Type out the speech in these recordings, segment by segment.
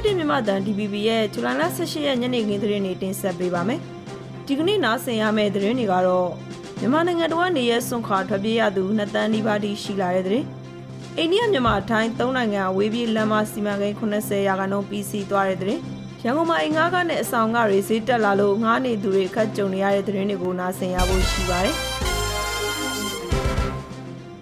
Credit မြန်မာတန် DBB ရဲ့ဇူလိုင်လ18ရက်ညနေခင်းသတင်းတွေတင်ဆက်ပေးပါမယ်။ဒီကနေ့နားဆင်ရမယ့်သတင်းတွေကတော့မြန်မာနိုင်ငံတော်ကနေရဲစွန့်ခွာထွက်ပြေးရသူနှစ်တန်းနီးပါးတိရှိလာတဲ့သတင်း။အိန္ဒိယမြန်မာထိုင်းသုံးနိုင်ငံအဝေးပြေးလမ်းမစီမံကိန်း80ရာခိုင်နှုန်းပြီးစီးသွားတဲ့သတင်း။ရန်ကုန်မှာအင်္ဂါကနဲ့အဆောင်ကတွေဈေးတက်လာလို့ငားနေသူတွေခက်ကြုံနေရတဲ့သတင်းတွေကိုနားဆင်ရဖို့ရှိပါတယ်။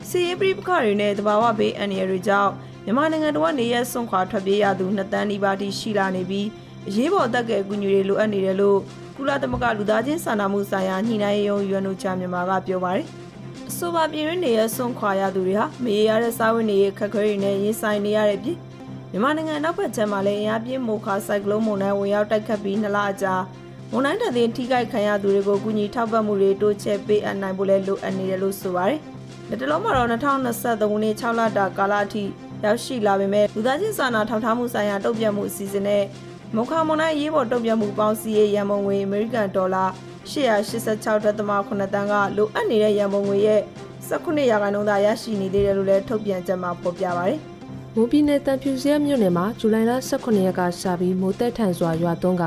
စီရေးပရိပခတွေနဲ့တဘာဝဘေးအန္တရာယ်တွေကြောင့် မြန်မာနိုင်ငံတော်ကနေရဲစွန့်ခွာထွက်ပြေးရသူနှစ်တန်းနီးပါးတိရှိလာနေပြီးအရေးပေါ်အသက်ကယ်အကူအညီတွေလိုအပ်နေတယ်လို့ကုလသမဂ္ဂလူသားချင်းစာနာမှုဆိုင်ရာညှိနှိုင်းရေးရုံး UNOCHA မြန်မာကပြောပါတယ်။အဆိုပါပြည်ရင်းနေရဲစွန့်ခွာရသူတွေဟာမရေရတဲ့စာဝင်တွေရဲ့ခက်ခဲတွေနဲ့ရင်ဆိုင်နေရတဲ့ပြည်မြန်မာနိုင်ငံနောက်ဘက်ခြမ်းမှာလည်းအင်အားပြင်းမိုခါဆိုင်ကလုန်းမုန်တိုင်းဝင်ရောက်တိုက်ခတ်ပြီးနှစ်လအကြာမုန်တိုင်းတည်ထိခိုက်ခံရသူတွေကိုကူညီထောက်ပံ့မှုတွေတိုးချဲ့ပေးအပ်နိုင်ဖို့လည်းလိုအပ်နေတယ်လို့ဆိုပါတယ်။လက်တလုံးမှာတော့2023ခုနှစ်6လတာကာလအထိ ရောက်ရှိလာပေမဲ့လူသားချင်းစာနာထောက်ထားမှုဆိုင်ရာတုံ့ပြန်မှုအစီအစဉ်နဲ့မုခမွန်နိုင်ရေးပေါ်တုံ့ပြန်မှုပေါင်းစည်းရေးရန်ပုံငွေအမေရိကန်ဒေါ်လာ886.8တန်းကလိုအပ်နေတဲ့ရန်ပုံငွေရဲ့19ရာခိုင်နှုန်းသာရရှိနေသေးတယ်လို့လည်းထုတ်ပြန်ချက်မှာဖော်ပြပါတယ်။မိုးပြည်နယ်တန်ဖြူစရမြို့နယ်မှာဇူလိုင်လ18ရက်ကစပြီးမိုးတက်ထန်စွာရွာသွန်းက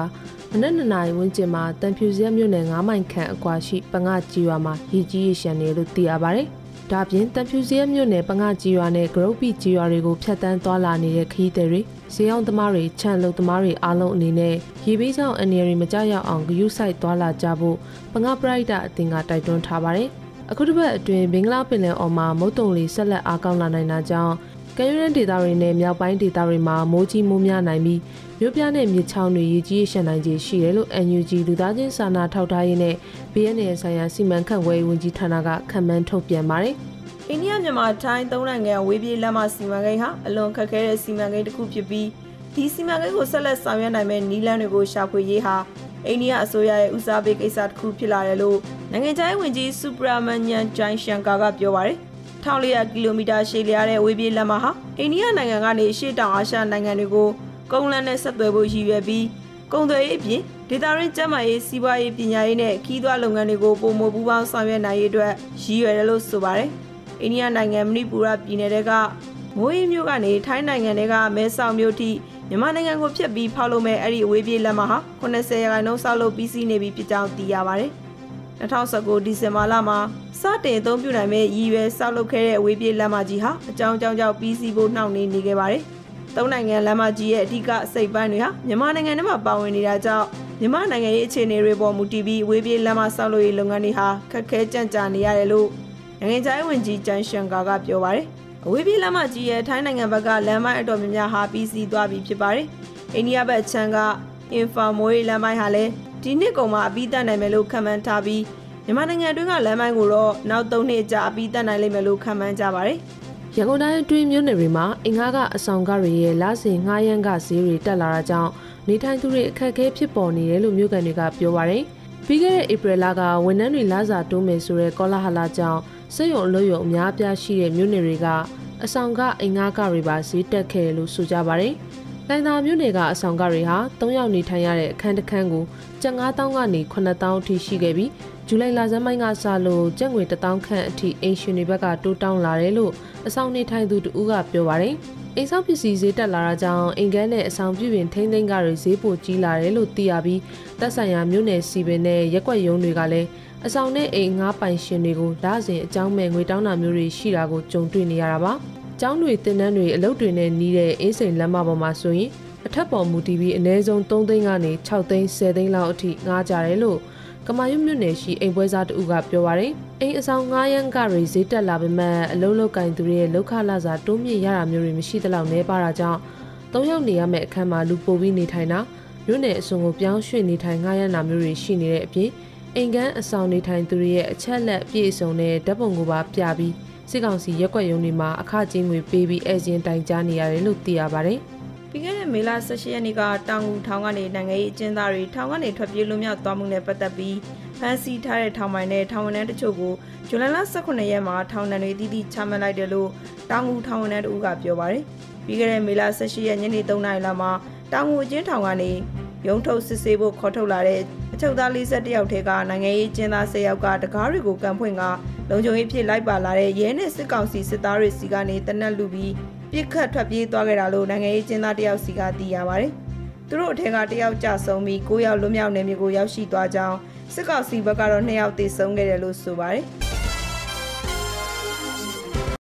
မနက်2နာရီဝန်းကျင်မှာတန်ဖြူစရမြို့နယ်9မိုင်ခန့်အကွာရှိပငါကြီးရွာမှာရေကြီးရေရှမ်းနေလို့သိရပါတယ်။ ဒါပြင်တန်ဖြူစရဲမြို့နယ်ပငါကြီးရွာနဲ့ဂရုတ်ပီကြီးရွာတွေကိုဖျက်တမ်းသွားလာနေတဲ့ခရီးသည်တွေဈေးအောင်သမားတွေခြံလုံသမားတွေအားလုံးအနေနဲ့ရေဘေးကြောင့်အနေရီမကြရောက်အောင်ဂရုစိုက်သွားလာကြဖို့ပငါပရိုက်တာအသင်းကတိုက်တွန်းထားပါတယ်။အခုတစ်ပတ်အတွင်းဘင်္ဂလားပင်လယ်အော်မှာမုတ်တုံလီဆက်လက်အားကောင်းလာနိုင်တာကြောင့် ကမ်းရိုးတန်းဒေသတွေနဲ့မြောက်ပိုင်းဒေသတွေမှာမိုးကြီးမိုးများနိုင်ပြီးမြို့ပြနဲ့မြစ်ချောင်းတွေရေကြီးရှမ်းနိုင်ခြေရှိတယ်လို့ NUG လူသားချင်းစာနာထောက်ထားရေးနဲ့ BNN ဆိုင်ရာစီမံခန့်ခွဲရေးဝန်ကြီးဌာနကခန့်မှန်းထုတ်ပြန်ပါတယ်။အိန္ဒိယမြန်မာထိုင်းသုံးနိုင်ငံဝေးပြေးလမ်းမစီမံကိန်းဟာအလွန်ခက်ခဲတဲ့စီမံကိန်းတစ်ခုဖြစ်ပြီးဒီစီမံကိန်းကိုဆက်လက်ဆောင်ရွက်နိုင်မဲ့နည်းလမ်းတွေကိုရှာဖွေရေးဟာအိန္ဒိယအစိုးရရဲ့ဦးစားပေးကိစ္စတစ်ခုဖြစ်လာတယ်လို့နိုင်ငံခြားရေးဝန်ကြီးစူပရာမန်ညန်ဂျိုင်ရှန်ကာကပြောပါတယ်။ 1400ကီလိုမီတာရှည်လျားတဲ့ဝေးပြေးလမ်းမဟာအိန္ဒိယနိုင်ငံကနေရှေ့တောင်အာရှနိုင်ငံတွေကိုကုန်းလမ်းနဲ့ဆက်သွယ်ဖို့ရည်ရွယ်ပြီးကုန်သွယ်ရေးအပြင်ဒေတာရင်းကျန်းမာရေးစီးပွားရေးပညာရေးနဲ့ခီးသွွားလုပ်ငန်းတွေကိုပုံမပူးပေါင်းဆောင်ရွက်နိုင်ရေးအတွက်ရည်ရွယ်တယ်လို့ဆိုပါတယ်။အိန္ဒိယနိုင်ငံမဏိပူရပြည်နယ်ကမိုးအေးမြို့ကနေထိုင်းနိုင်ငံတွေကမဲဆောက်မြို့ထိမြန်မာနိုင်ငံကိုဖျက်ပြီးဖောက်လို့မဲ့အဲ့ဒီအဝေးပြေးလက်မဟာ80ရာခိုင်နှုန်းဆောက်လုပ်ပြီးစီးနေပြီဖြစ်ကြောင်းသိရပါတယ်။ 2019ဒီဇင်ဘာလမှာစတင်အသုံးပြုနိုင်မဲ့ရည်ရွယ်ဆောက်လုပ်ခဲ့တဲ့အဝေးပြေးလမ်းမကြီးဟာအကြောင်းကြောင့်ကြောင့်ပြီးစီးဖို့နှောင့်နှေးနေခဲ့ပါတယ်။သုံးနိုင်ငံလမ်းမကြီးရဲ့အဓိကအစိပ်ပိုင်းတွေဟာမြန်မာနိုင်ငံထဲမှာပါဝင်နေတာကြောင့်မြန်မာနိုင်ငံရဲ့အခြေအနေတွေပေါ်မူတည်ပြီးဝေးပြေးလမ်းမဆောက်လုပ်ရေးလုပ်ငန်းတွေဟာခက်ခဲကြန့်ကြာနေရတယ်လို့နိုင်ငံခြားရေးဝန်ကြီးကျန်ရှန်ကာကပြောပါတယ်။အဝေးပြေးလမ်းမကြီးရဲ့ထိုင်းနိုင်ငံဘက်ကလမ်းမိုင်းအတော်များများဟာပြီးစီးသွားပြီဖြစ်ပါတယ်။အိန္ဒိယဘက်ခြမ်းကအင်ဖာမိုရီလမ်းမိုင်းဟာလည်း ဒီနှစ်ကုန်မှာအပြီးတက်နိုင်မယ်လို့ခန့်မှန်းထားပြီးမြန်မာနိုင်ငံအတွင်းကလမ်းမိုင်းကိုတော့နောက်၃နှစ်ကြာအပြီးတက်နိုင်လိမ့်မယ်လို့ခန့်မှန်းကြပါတယ်။ရန်ကုန်တိုင်းအတွင်းမြို့နယ်တွေမှာအင်္ဂါကအဆောင်ကတွေရဲ့လစဉ်ငှားရမ်းကဈေးတွေတက်လာတာကြောင့်နေထိုင်သူတွေအခက်အခဲဖြစ်ပေါ်နေတယ်လို့မြို့ကန်တွေကပြောပါရယ်ပြီးခဲ့တဲ့ဧပြီလကဝန်ထမ်းတွေလစာတိုးမယ်ဆိုတဲ့ကောလာဟလကြောင့်စိတ်ရုံအလို့ရုံအများအပြားရှိတဲ့မြို့နယ်တွေကအဆောင်ကအင်္ဂါကတွေပါဈေးတက်ခဲ့တယ်လို့ဆိုကြပါရယ် လိုင်သာမြို့နယ်ကအဆောင်ကတွေဟာ၃ယောက်နေထိုင်ရတဲ့အခန်းတစ်ခန်းကိုကျပ်9000ကနေ9000အထိရှိခဲ့ပြီးဇူလိုင်လဆန်းပိုင်းကစလို့ကျပ်ငွေ1000ခန့်အထိအင်ရှင်တွေဘက်ကတိုးတောင်းလာတယ်လို့အဆောင်နေထိုင်သူတဦးကပြောပါတယ်။အိမ်ဆောက်ပစ္စည်းဈေးတက်လာတာကြောင့်အိမ်ကန်းနဲ့အဆောင်ပြုပြင်ထိန်းသိမ်းကတွေဈေးပိုကြီးလာတယ်လို့သိရပြီးတပ်ဆိုင်ရာမြို့နယ်စီပင်နဲ့ရက်ွက်ရုံးတွေကလည်းအဆောင်နဲ့အိမ်ငါးပိုင်ရှင်တွေကိုလစဉ်အကြောင်းမဲ့ငွေတောင်းတာမျိုးတွေရှိတာကိုကြုံတွေ့နေရတာပါ။ ကျောင်းတွေတင်တန်းတွေအလုပ်တွေနဲ့နီးတဲ့အင်းစိန်လမ်းမပေါ်မှာဆိုရင်အထက်ပေါ်မူတည်ပြီးအနည်းဆုံး3သိန်းကနေ6သိန်း10သိန်းလောက်အထိငားကြတယ်လို့ကမာရွတ်မြို့နယ်ရှိအိမ်ပွဲစားတဦးကပြောပါရယ်အိမ်အဆောင်9ရန်ကတွေဈေးတက်လာပေမဲ့အလုံးလောက်ကင်သူတွေရဲ့လောက်ခလာစာတိုးမြင့်ရတာမျိုးတွေမရှိသလောက်နေပါတာကြောင့်၃ယောက်နေရမယ့်အခန်းမှာလူပိုပြီးနေထိုင်တာမြို့နယ်အစုံကိုပြောင်းရွှေ့နေထိုင်ငှားရမ်းတာမျိုးတွေရှိနေတဲ့အပြင်အိမ်ကန်းအဆောင်နေထိုင်သူတွေရဲ့အချက်လက်ပြည့်စုံတဲ့ဓာတ်ပုံကိုပါပြပြီး စစ်ကောင်စီရက်ွက်ရုံတွေမှာအခကြေးငွေပေးပြီးအဲကျင်းတိုင်ကြားနေရတယ်လို့သိရပါတယ်။ပြီးခဲ့တဲ့မေလ18ရက်နေ့ကတောင်ငူထောင်ကနေနိုင်ငံရေးအကျဉ်းသားတွေထောင်ကနေထွက်ပြေးလွတ်မြောက်သွားမှုနဲ့ပတ်သက်ပြီးဖမ်းဆီးထားတဲ့ထောင်ပိုင်နဲ့ထောင်ဝန်ထမ်းတချို့ကိုဇူလိုင်လ18ရက်မှာထောင်ဒဏ်တွေတည်တည်ချမှတ်လိုက်တယ်လို့တောင်ငူထောင်ဝန်ထမ်းတို့ကပြောပါတယ်။ပြီးခဲ့တဲ့မေလ18ရက်ညနေ3နာရီလောက်မှာတောင်ငူအကျဉ်းထောင်ကနေရုံးထုတ်စစ်ဆေးဖို့ခေါ်ထုတ်လာတဲ့အ ချုပ်သား41ယောက်ထဲကနိုင်ငံရေးကျင်းသား10ယောက်ကတကားတွေကိုကန်ဖွင့်ကလုံခြုံရေးဖြစ်လိုက်ပါလာတဲ့ရဲနဲ့စစ်ကောင်စီစစ်သားတွေစီကနေတနက်လူပြီးပြစ်ခတ်ထွက်ပြေးသွားခဲ့တာလို့နိုင်ငံရေးကျင်းသားတယောက်စီကသိရပါတယ်။သူတို့အထက်ကတယောက်ကြဆုံးပြီး9ယောက်လွတ်မြောက်နေမျိုးကိုရောက်ရှိသွားကြောင်းစစ်ကောင်စီဘက်ကတော့2ယောက်သေဆုံးခဲ့တယ်လို့ဆိုပါတယ်။